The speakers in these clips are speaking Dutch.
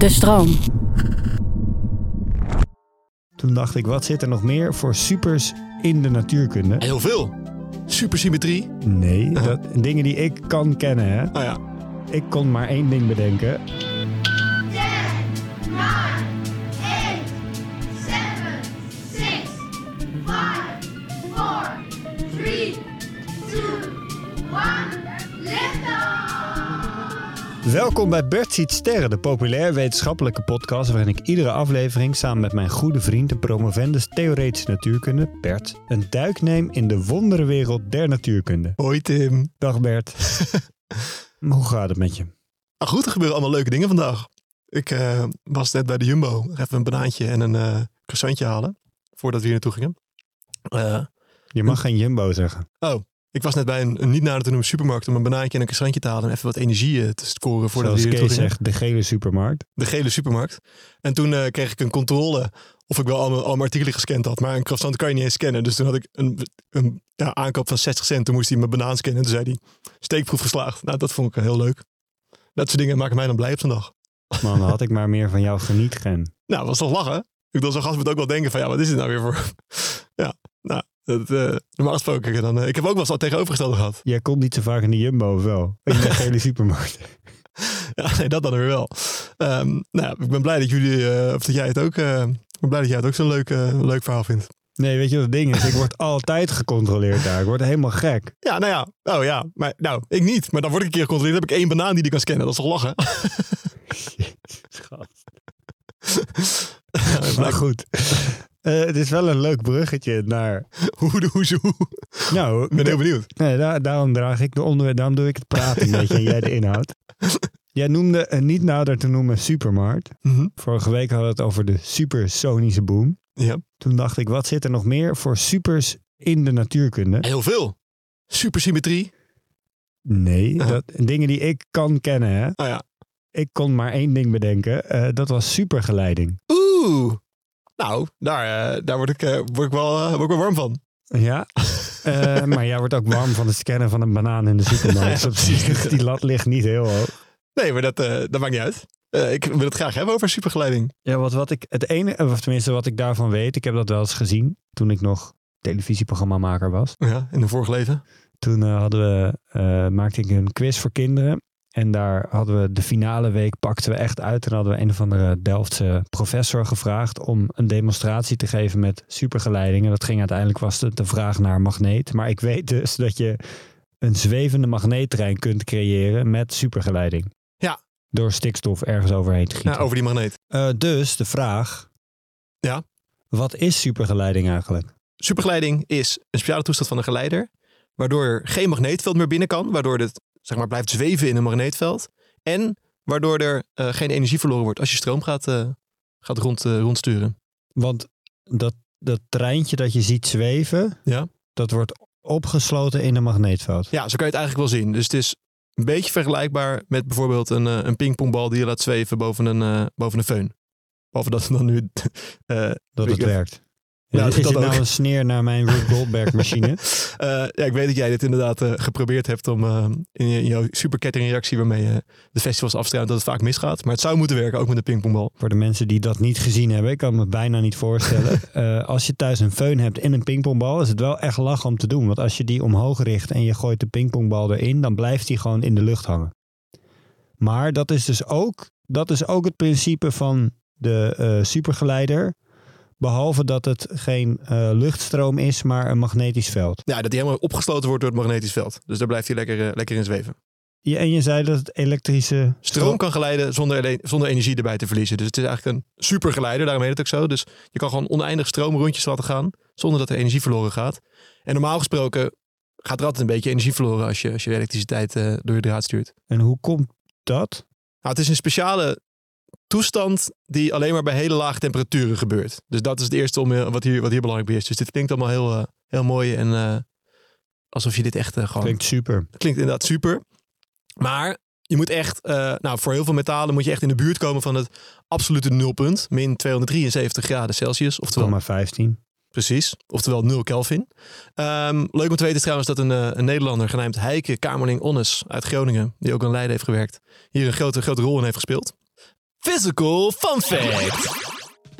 De stroom. Toen dacht ik, wat zit er nog meer voor supers in de natuurkunde? Heel veel. Supersymmetrie. Nee, dat, dingen die ik kan kennen. Hè? Nou ja, Ik kon maar één ding bedenken. Welkom bij Bert ziet sterren, de populair wetenschappelijke podcast waarin ik iedere aflevering samen met mijn goede vriend en promovendus theoretische natuurkunde, Bert, een duik neem in de wonderenwereld der natuurkunde. hoi Tim. Dag Bert. Hoe gaat het met je? Nou goed, er gebeuren allemaal leuke dingen vandaag. Ik eh, was net bij de Jumbo. Even een banaantje en een eh croissantje halen. Voordat we hier naartoe gingen. Eh, Je mag geen Jumbo zeggen. oh, ik was net bij een, een niet nader te noemen supermarkt om een banaantje en een croissantje te halen. En even wat energie eh, te scoren voordat Zoals naartoe Kees zegt, de gele supermarkt. De gele supermarkt. En toen eh, kreeg ik een controle of ik wel al mijn, al mijn artikelen gescand had. Maar een croissant kan je niet eens scannen. Dus toen had ik een, een ja, aankoop van 60 cent. Toen moest hij mijn banaan scannen. En toen zei hij, steekproef geslaagd. Nou, dat vond ik heel leuk. Dat soort dingen maken mij dan blij op zo'n dag. Man, dan had ik maar meer van jouw genietgen. Nou, was toch lachen? Ik bedoel, zo'n gast moet ook wel denken van, ja, wat is dit nou weer voor... ja, nou, dat, eh normaal gesproken. Dan, eh, ik heb ook wel eens dat tegenovergestelde gehad. Jij komt niet zo vaak in de Jumbo, of wel? In de gele supermarkt. Ja, nee, dat dan weer wel. Ehm, nou, ik ben blij dat jullie, eh, of dat jij het ook, ik ben blij dat jij het ook zo'n leuk, leuk verhaal vindt. Nee, weet je wat het ding is? Ik word altijd gecontroleerd daar. Ik word helemaal gek. Ja, nou ja. Oh ja. Maar nou, ik niet. Maar dan word ik een keer gecontroleerd. Dan heb ik één banaan die die kan scannen. Dat is toch lachen? Ja, maar goed. Eh, het is wel een leuk bruggetje naar... hoe, hoe, hoe, hoe. Nou, Ik ben heel benieuwd. Nee, daar, daarom draag ik de onderwerp, daarom doe ik het praten een beetje en jij de inhoud. Jij noemde een niet nader te noemen supermarkt. Mhm. Vorige week hadden we het over de supersonische boom. Ja. Toen dacht ik, wat zit er nog meer voor supers in de natuurkunde? Heel veel. Supersymmetrie. Nee, dat, dingen die ik kan kennen. Hè? Oh ja. Ik kon maar één ding bedenken. eh, dat was supergeleiding. Oeh. Nou, daar, eh, daar word, ik, eh, word, ik wel, eh, word ik wel warm van. Ja, maar jij wordt ook warm van het scannen van een banaan in de supermarkt. Die lat ligt niet heel hoog. Nee, maar dat, dat maakt niet uit. Ik wil het graag hebben over supergeleiding. Ja, wat, wat ik het ene, of tenminste wat ik daarvan weet, ik heb dat wel eens gezien toen ik nog televisieprogrammamaker was. Ja, in een vorig leven. Toen hadden we, maakte ik een quiz voor kinderen. En daar hadden we de finale week, pakten we echt uit. En hadden we een of andere Delftse professor gevraagd om een demonstratie te geven met supergeleidingen. Dat ging uiteindelijk, was het de vraag naar magneet. Maar ik weet dus dat je een zwevende magneettrein kunt creëren met supergeleiding. Ja. Door stikstof ergens overheen te gieten. Ja, over die magneet. Eh, dus de vraag. Ja. Wat is supergeleiding eigenlijk? Supergeleiding is een speciale toestand van een geleider. Waardoor er geen magneetveld meer binnen kan. Waardoor het zeg maar, blijft zweven in een magneetveld. En waardoor er eh, geen energie verloren wordt als je stroom gaat, eh, gaat rond, eh, rondsturen. Want dat, dat treintje dat je ziet zweven, Ja. dat wordt opgesloten in een magneetveld. Ja, zo kan je het eigenlijk wel zien. Dus het is een beetje vergelijkbaar met bijvoorbeeld een, een pingpongbal die je laat zweven boven een, boven een föhn. Behalve dat het dan nu... Dat het werkt. Ja, is dat dit nou ook. een sneer naar mijn Rube Goldberg machine? eh, ja, ik weet dat jij dit inderdaad eh, geprobeerd hebt om eh, in, je- in jouw superkettingreactie waarmee je de festivals afstruint dat het vaak misgaat. Maar het zou moeten werken, ook met een pingpongbal. Voor de mensen die dat niet gezien hebben, ik kan me bijna niet voorstellen. Als je thuis een föhn hebt en een pingpongbal, is het wel echt lachen om te doen. Want als je die omhoog richt en je gooit de pingpongbal erin, dan blijft die gewoon in de lucht hangen. Maar dat is dus ook, dat is ook het principe van de supergeleider. Behalve dat het geen eh, luchtstroom is, maar een magnetisch veld. Ja, dat die helemaal opgesloten wordt door het magnetisch veld. Dus daar blijft hij lekker, eh, lekker in zweven. Ja, en je zei dat het elektrische Stroom kan geleiden zonder, zonder energie erbij te verliezen. Dus het is eigenlijk een supergeleider, daarom heet het ook zo. Dus je kan gewoon oneindig stroomrondjes laten gaan zonder dat er energie verloren gaat. En normaal gesproken gaat er altijd een beetje energie verloren als je, als je elektriciteit eh, door je draad stuurt. En hoe komt dat? Nou, het is een speciale toestand die alleen maar bij hele lage temperaturen gebeurt. Dus dat is het eerste om, eh, wat, hier, wat hier belangrijk is. Dus dit klinkt allemaal heel, eh, heel mooi en eh, alsof je dit echt gewoon... Klinkt super. Klinkt inderdaad super. Maar je moet echt, nou voor heel veel metalen moet je echt in de buurt komen van het absolute nulpunt. Min 273 graden Celsius. Oftewel, 15. precies. Oftewel 0 Kelvin. Ehm, leuk om te weten is trouwens dat een, een Nederlander genaamd Heike Kamerling Onnes uit Groningen, die ook in Leiden heeft gewerkt, hier een grote, grote rol in heeft gespeeld. Physical Fun Fact.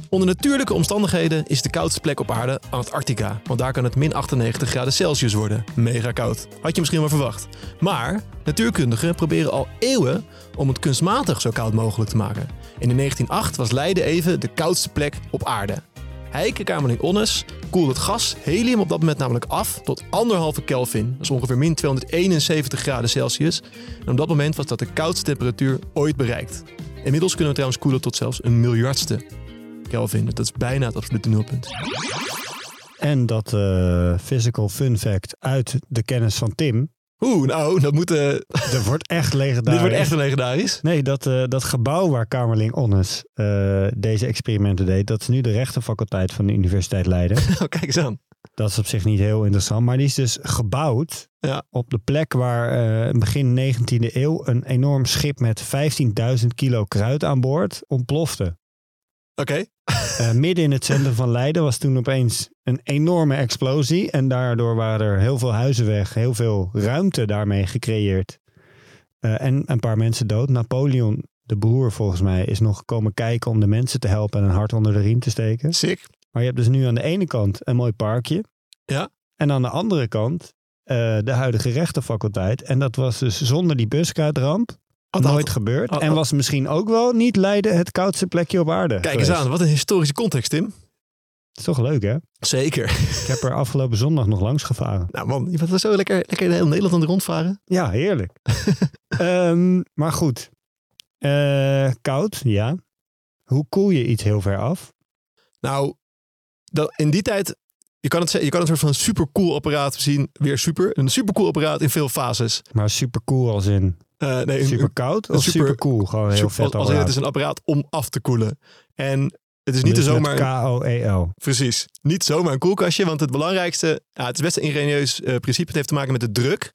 Onder natuurlijke omstandigheden is de koudste plek op aarde Antarctica. Want daar kan het min 98 graden Celsius worden. Mega koud. Had je misschien wel verwacht. Maar natuurkundigen proberen al eeuwen om het kunstmatig zo koud mogelijk te maken. En in 1908 was Leiden even de koudste plek op aarde. Heike Kamerling Onnes koelde het gas helium op dat moment namelijk af tot anderhalve Kelvin. Dat is ongeveer min 271 graden Celsius. En op dat moment was dat de koudste temperatuur ooit bereikt. Inmiddels kunnen we trouwens koelen tot zelfs een miljardste Kelvin. Dat is bijna het absolute nulpunt. En dat eh, physical fun fact uit de kennis van Tim. Oeh, nou, dat moet, eh, Dat wordt echt legendarisch. dit wordt echt legendarisch. Nee, dat, eh, dat gebouw waar Kamerling Onnes deze experimenten deed, dat is nu de rechtenfaculteit van de Universiteit Leiden. Oh, kijk eens aan. Dat is op zich niet heel interessant, maar die is dus gebouwd Ja. op de plek waar eh, begin 19e eeuw een enorm schip met 15.000 kilo kruid aan boord ontplofte. Oké. Eh, midden in het centrum van Leiden was toen opeens een enorme explosie. En daardoor waren er heel veel huizen weg, heel veel ruimte daarmee gecreëerd. Eh, en een paar mensen dood. Napoleon, de broer volgens mij, is nog komen kijken om de mensen te helpen en een hart onder de riem te steken. Sick. Maar je hebt dus nu aan de ene kant een mooi parkje. Ja. En aan de andere kant eh, de huidige rechtenfaculteit. En dat was dus zonder die buskruidramp Had- nooit had- gebeurd. had- en was misschien ook wel niet Leiden het koudste plekje op aarde. Kijk eens aan, wat een historische context, Tim. is toch leuk hè? Zeker. Ik heb er afgelopen zondag nog langs gevaren. Nou man, je wel zo lekker, lekker in heel Nederland aan het rondvaren. Ja, heerlijk. Ehm, maar goed. Eh, koud, ja. Hoe koel je iets heel ver af? Nou, dat, in die tijd, je kan, het, je kan een soort van supercool apparaat zien. Weer super. Een supercool apparaat in veel fases. Maar super cool als in Eh, nee, super koud of super- super cool? Gewoon heel super- vet als, als apparaat. het is een apparaat om af te koelen. En het is niet Dus zomaar... K-O-E-L. Precies. Niet zomaar een koelkastje, want het belangrijkste, ja, het is best een ingenieus eh, principe. Het heeft te maken met de druk.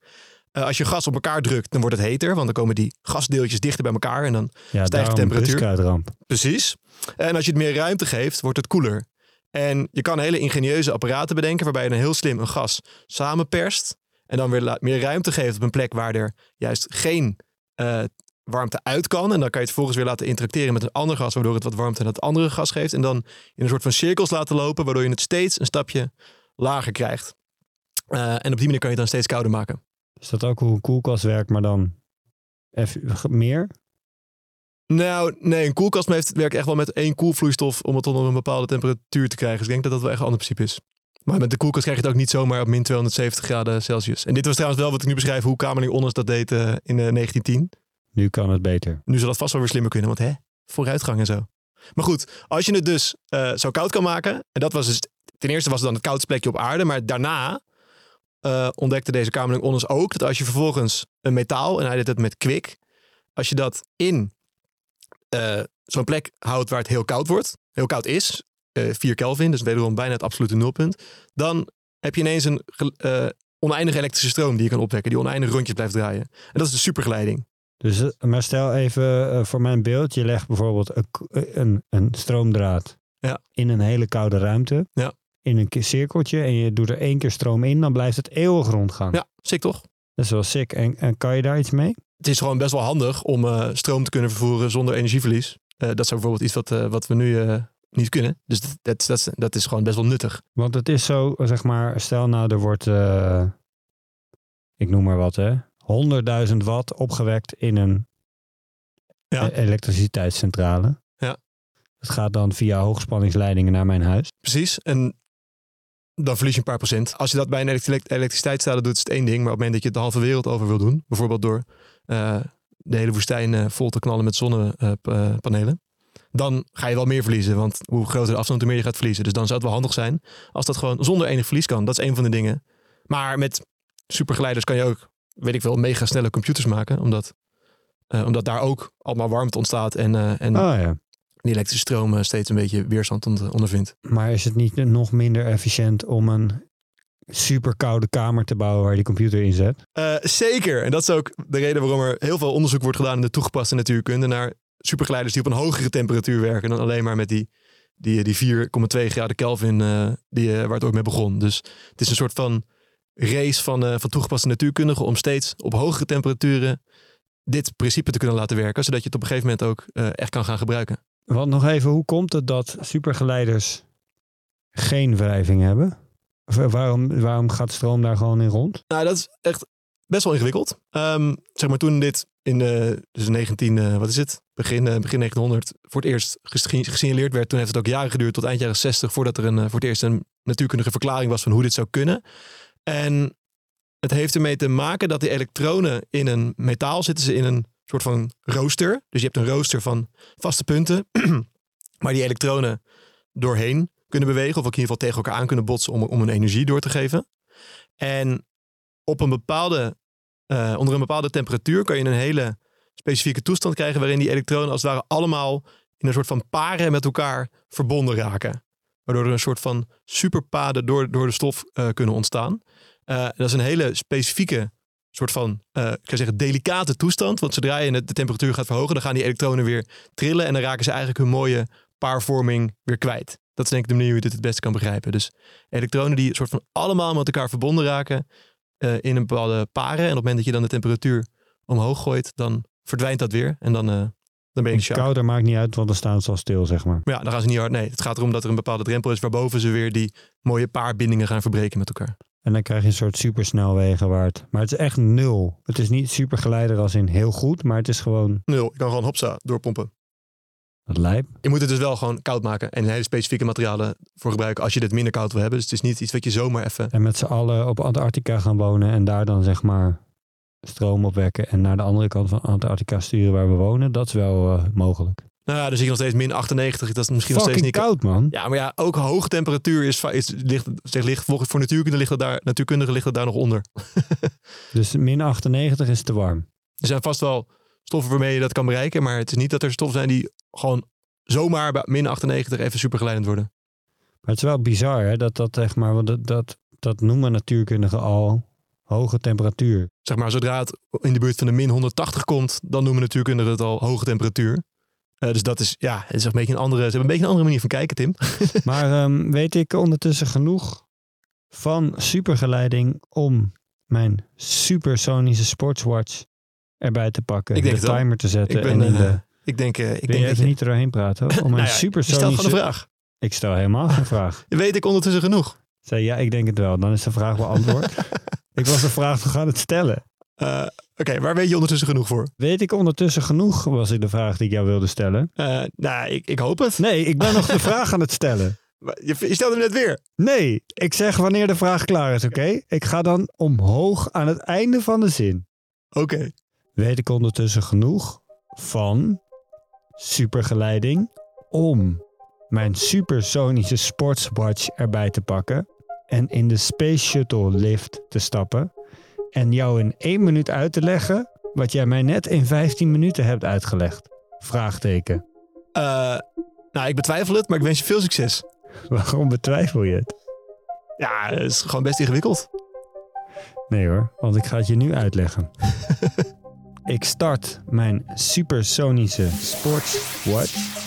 Eh, als je gas op elkaar drukt, dan wordt het heter, want dan komen die gasdeeltjes dichter bij elkaar en dan Ja, Stijgt de temperatuur? precies. En als je het meer ruimte geeft, wordt het koeler. En je kan hele ingenieuze apparaten bedenken waarbij je dan heel slim een gas samenperst en dan weer meer ruimte geeft op een plek waar er juist geen eh, warmte uit kan. En dan kan je het vervolgens weer laten interacteren met een ander gas, waardoor het wat warmte aan het andere gas geeft. En dan in een soort van cirkels laten lopen, waardoor je het steeds een stapje lager krijgt. Eh, en op die manier kan je het dan steeds kouder maken. Is dat ook hoe een koelkast werkt, maar dan even meer? Nou, nee, een koelkast heeft, werkt echt wel met één koelvloeistof om het onder een bepaalde temperatuur te krijgen. Dus ik denk dat dat wel echt een ander principe is. Maar met de koelkast krijg je het ook niet zomaar op min 270 graden Celsius. En dit was trouwens wel wat ik nu beschrijf, hoe Kamerling Onnes dat deed eh, in eh, 1910. Nu kan het beter. Nu zal dat vast wel weer slimmer kunnen, want hè, vooruitgang en zo. Maar goed, als je het dus eh, zo koud kan maken, en dat was dus, ten eerste was het dan het koudste plekje op aarde, maar daarna eh, ontdekte deze Kamerling Onnes ook dat als je vervolgens een metaal, en hij deed het met kwik, als je dat in eh, zo'n plek houdt waar het heel koud wordt, heel koud is, eh 4 Kelvin, dus wederom bijna het absolute nulpunt, dan heb je ineens een eh, oneindige elektrische stroom die je kan opwekken, die oneindig rondjes blijft draaien. En dat is de supergeleiding. Dus, maar stel even voor mijn beeld, je legt bijvoorbeeld een, een, een stroomdraad Ja. in een hele koude ruimte. Ja. In een ke- cirkeltje en je doet er één keer stroom in, dan blijft het eeuwig rondgaan. Ja, sick toch? Dat is wel sick. En, en kan je daar iets mee? het is gewoon best wel handig om eh, stroom te kunnen vervoeren zonder energieverlies. Eh, dat is bijvoorbeeld iets wat, eh, wat we nu niet kunnen. Dus dat, dat, dat, is- dat is gewoon best wel nuttig. Want het is zo, zeg maar, stel nou er wordt, ik noem maar wat hè, 100.000 watt opgewekt in een Ja. e- elektriciteitscentrale. Ja. Het gaat dan via hoogspanningsleidingen naar mijn huis. Precies. En dan verlies je een paar procent. Als je dat bij een elektri- elektriciteitscentrale doet, is het één ding. Maar op het moment dat je het de halve wereld over wil doen, bijvoorbeeld door eh, de hele woestijn eh, vol te knallen met zonnepanelen, dan ga je wel meer verliezen. Want hoe groter de afstand, hoe meer je gaat verliezen. Dus dan zou het wel handig zijn als dat gewoon zonder enig verlies kan. Dat is een van de dingen. Maar met supergeleiders kan je ook, weet ik wel, mega snelle computers maken. Omdat, eh, omdat daar ook allemaal warmte ontstaat en, en Oh ja. Die elektrische stroom eh, steeds een beetje weerstand ondervindt. Maar is het niet nog minder efficiënt om een super koude kamer te bouwen waar je die computer in zet? Eh, zeker. En dat is ook de reden waarom er heel veel onderzoek wordt gedaan in de toegepaste natuurkunde naar supergeleiders die op een hogere temperatuur werken dan alleen maar met die, die, die 4,2 graden Kelvin eh, die, waar het ook mee begon. Dus het is een soort van race van, van toegepaste natuurkundigen om steeds op hogere temperaturen dit principe te kunnen laten werken, zodat je het op een gegeven moment ook echt kan gaan gebruiken. Want nog even, hoe komt het dat supergeleiders geen wrijving hebben? Of, eh, waarom, waarom gaat stroom daar gewoon in rond? Nou, dat is echt best wel ingewikkeld. Ehm, zeg maar toen dit in de dus 19, eh, wat is het? Begin, eh, begin 1900 voor het eerst gesignaleerd werd. Toen heeft het ook jaren geduurd tot eind jaren 60 voordat er een, voor het eerst een natuurkundige verklaring was van hoe dit zou kunnen. En het heeft ermee te maken dat die elektronen in een metaal zitten ze in een soort van rooster. Dus je hebt een rooster van vaste punten, waar die elektronen doorheen kunnen bewegen. Of ook in ieder geval tegen elkaar aan kunnen botsen om, om een energie door te geven. En op een bepaalde, eh, onder een bepaalde temperatuur kan je een hele specifieke toestand krijgen waarin die elektronen als het ware allemaal in een soort van paren met elkaar verbonden raken. Waardoor er een soort van superpaden door, door de stof eh, kunnen ontstaan. Eh, dat is een hele specifieke soort van, eh, ik zou zeggen, delicate toestand. Want zodra je de temperatuur gaat verhogen, dan gaan die elektronen weer trillen. En dan raken ze eigenlijk hun mooie paarvorming weer kwijt. Dat is denk ik de manier hoe je dit het beste kan begrijpen. Dus elektronen die soort van allemaal met elkaar verbonden raken eh, in een bepaalde paren. En op het moment dat je dan de temperatuur omhoog gooit, dan verdwijnt dat weer. En dan, eh, dan ben je de. Kouder maakt niet uit, want dan staan ze al stil, zeg maar. Ja, dan gaan ze niet hard. Nee, het gaat erom dat er een bepaalde drempel is waarboven ze weer die mooie paarbindingen gaan verbreken met elkaar. En dan krijg je een soort supersnelwegen waar het... Maar het is echt nul. Het is niet supergeleider als in heel goed, maar het is gewoon Nul. Je kan gewoon hopsa doorpompen. het lijp. Je moet het dus wel gewoon koud maken en hele specifieke materialen voor gebruiken als je dit minder koud wil hebben. Dus het is niet iets wat je zomaar even. En met z'n allen op Antarctica gaan wonen en daar dan zeg maar stroom opwekken en naar de andere kant van Antarctica sturen waar we wonen. Dat is wel eh, mogelijk. Nou ja, zie je nog steeds min 98. Dat is misschien nog steeds Fucking niet. koud, man. Ja, maar ja, ook hoge temperatuur is, is ligt, zeg, ligt volgens voor natuurkunde ligt het daar, natuurkundigen ligt het daar nog onder. Dus min 98 is te warm. Er zijn vast wel stoffen waarmee je dat kan bereiken, maar het is niet dat er stoffen zijn die gewoon zomaar bij min 98 even supergeleidend worden. Maar het is wel bizar hè, dat dat zeg maar, dat, dat, dat noemen natuurkundigen al hoge temperatuur. Zeg maar, zodra het in de buurt van de min 180 komt, dan noemen natuurkundigen het al hoge temperatuur. Eh, dus dat is, ja, het is een beetje een andere, ze hebben een beetje een andere manier van kijken, Tim. Maar ehm, weet ik ondertussen genoeg van supergeleiding om mijn supersonische sportswatch erbij te pakken. Ik denk de timer te zetten Ik ben, en in eh, de... Ik denk, eh, ik denk dat je, niet er doorheen praten? Om Nou mijn ja, supersonische... gewoon een vraag. Ik stel helemaal geen vraag. Weet ik ondertussen genoeg? Zei ja, ik denk het wel. Dan is de vraag beantwoord. Ik was de vraag nog aan het stellen. Eh, Oké, waar weet je ondertussen genoeg voor? Weet ik ondertussen genoeg, was ik de vraag die ik jou wilde stellen. Eh, nou, ik, ik hoop het. Nee, ik ben nog de vraag aan het stellen. Je, je stelde hem net weer. Nee, ik zeg wanneer de vraag klaar is, oké? Ik ga dan omhoog aan het einde van de zin. Oké. Weet ik ondertussen genoeg van supergeleiding om mijn supersonische sportswatch erbij te pakken en in de Space Shuttle lift te stappen en jou in één minuut uit te leggen wat jij mij net in 15 minuten hebt uitgelegd? Vraagteken. Eh, nou, ik betwijfel het, maar ik wens je veel succes. Waarom betwijfel je het? Ja, het is gewoon best ingewikkeld. Nee hoor, want ik ga het je nu uitleggen. ik start mijn supersonische sportswatch.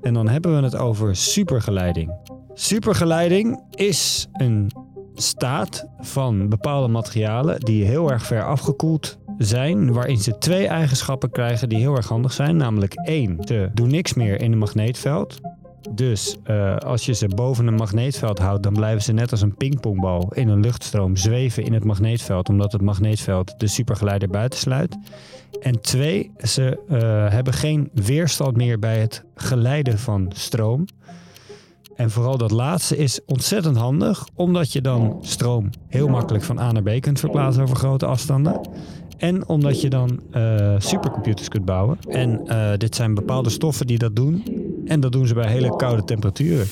En dan hebben we het over supergeleiding. Supergeleiding is een staat van bepaalde materialen die heel erg ver afgekoeld zijn, waarin ze twee eigenschappen krijgen die heel erg handig zijn. Namelijk één, ze doen niks meer in een magneetveld. Dus eh, als je ze boven een magneetveld houdt, dan blijven ze net als een pingpongbal in een luchtstroom zweven in het magneetveld, omdat het magneetveld de supergeleider buitensluit. En twee, ze eh, hebben geen weerstand meer bij het geleiden van stroom. En vooral dat laatste is ontzettend handig, omdat je dan stroom heel makkelijk van A naar B kunt verplaatsen over grote afstanden. En omdat je dan eh, supercomputers kunt bouwen. En eh, dit zijn bepaalde stoffen die dat doen. En dat doen ze bij hele koude temperaturen.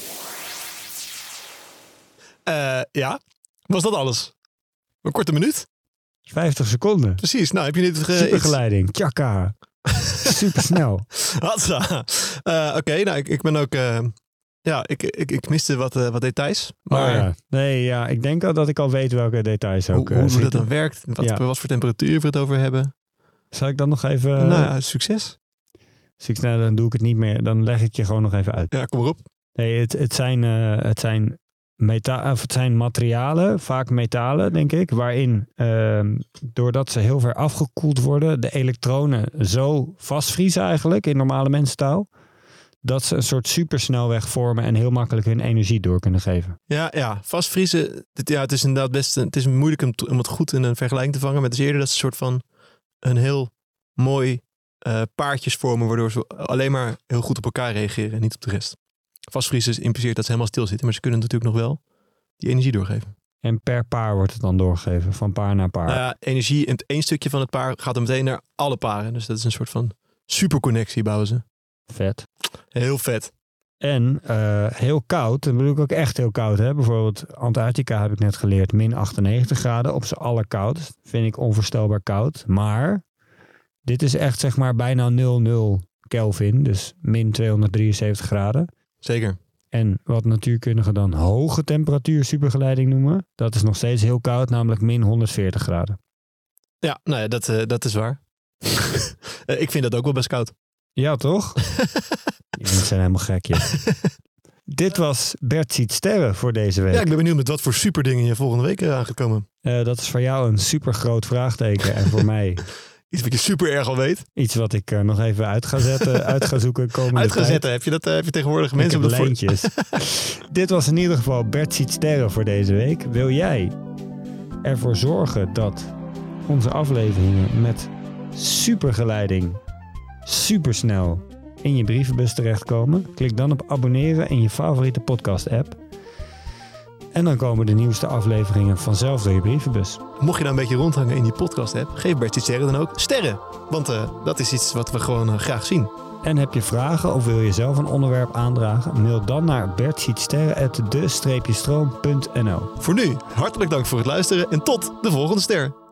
Eh, ja, was dat alles? Een korte minuut? 50 seconden. Precies. Nou, heb je dit... Supergeleiding. Tjaka. Supersnel. Hatsa. Eh, Oké, nou, ik, ik ben ook... ja, ik, ik, ik miste wat, eh, wat details. Maar Maar ja. Nee, ja, ik denk al dat ik al weet welke details ook hoe, eh, hoe, hoe dat dan werkt, wat, Ja. wat voor temperatuur we het over hebben. Zal ik dan nog even... nou succes. Ik, nou, dan doe ik het niet meer. Dan leg ik je gewoon nog even uit. Ja, kom erop. Nee, het, het, zijn, eh, het zijn meta of het zijn materialen, vaak metalen denk ik, waarin ehm, doordat ze heel ver afgekoeld worden, de elektronen zo vastvriezen eigenlijk in normale mensentaal, dat ze een soort supersnelweg vormen en heel makkelijk hun energie door kunnen geven. Ja, ja, vastvriezen. Dit, ja, het is inderdaad best. Het is moeilijk om, om het goed in een vergelijking te vangen. Maar het is eerder dat ze een soort van een heel mooi eh, paardjes vormen, waardoor ze alleen maar heel goed op elkaar reageren en niet op de rest. Vastvriezen impliceert dat ze helemaal stilzitten, maar ze kunnen natuurlijk nog wel die energie doorgeven. En per paar wordt het dan doorgegeven, van paar naar paar. Nou ja, energie in het één stukje van het paar gaat dan meteen naar alle paren. Dus dat is een soort van superconnectie bouwen ze. Vet. Heel vet. En eh, heel koud, dan bedoel ik ook echt heel koud. Hè? Bijvoorbeeld Antarctica heb ik net geleerd, min 98 graden. Op z'n allerkoud. Vind ik onvoorstelbaar koud. Maar dit is echt zeg maar bijna 0,0 Kelvin. Dus min 273 graden. Zeker. En wat natuurkundigen dan hoge temperatuur supergeleiding noemen. Dat is nog steeds heel koud, namelijk min 140 graden. Ja, nou ja, dat, eh, dat is waar. Eh, ik vind dat ook wel best koud. Ja, toch? Die mensen zijn helemaal gek, joh. Dit was Bert ziet sterren voor deze week. Ja, ik ben benieuwd met wat voor superdingen je volgende week aan gaat komen. Eh, dat is voor jou een super groot vraagteken. En voor mij Iets wat je super erg al weet. iets wat ik eh, nog even uit ga zetten, uit ga zoeken. Komende Uitgezetten, heb je dat eh, heb je tegenwoordig tijd. mensen op dat lijntjes. Dit was in ieder geval Bert ziet sterren voor deze week. Wil jij ervoor zorgen dat onze afleveringen met supergeleiding supersnel in je brievenbus terechtkomen? Klik dan op abonneren in je favoriete podcast app. En dan komen de nieuwste afleveringen vanzelf door je brievenbus. Mocht je nou een beetje rondhangen in die podcast app, geef Bertie Sterren dan ook sterren. Want eh, dat is iets wat we gewoon eh, graag zien. En heb je vragen of wil je zelf een onderwerp aandragen? Mail dan naar bertzietsterren.de-stroom.nl Voor nu, hartelijk dank voor het luisteren en tot de volgende ster.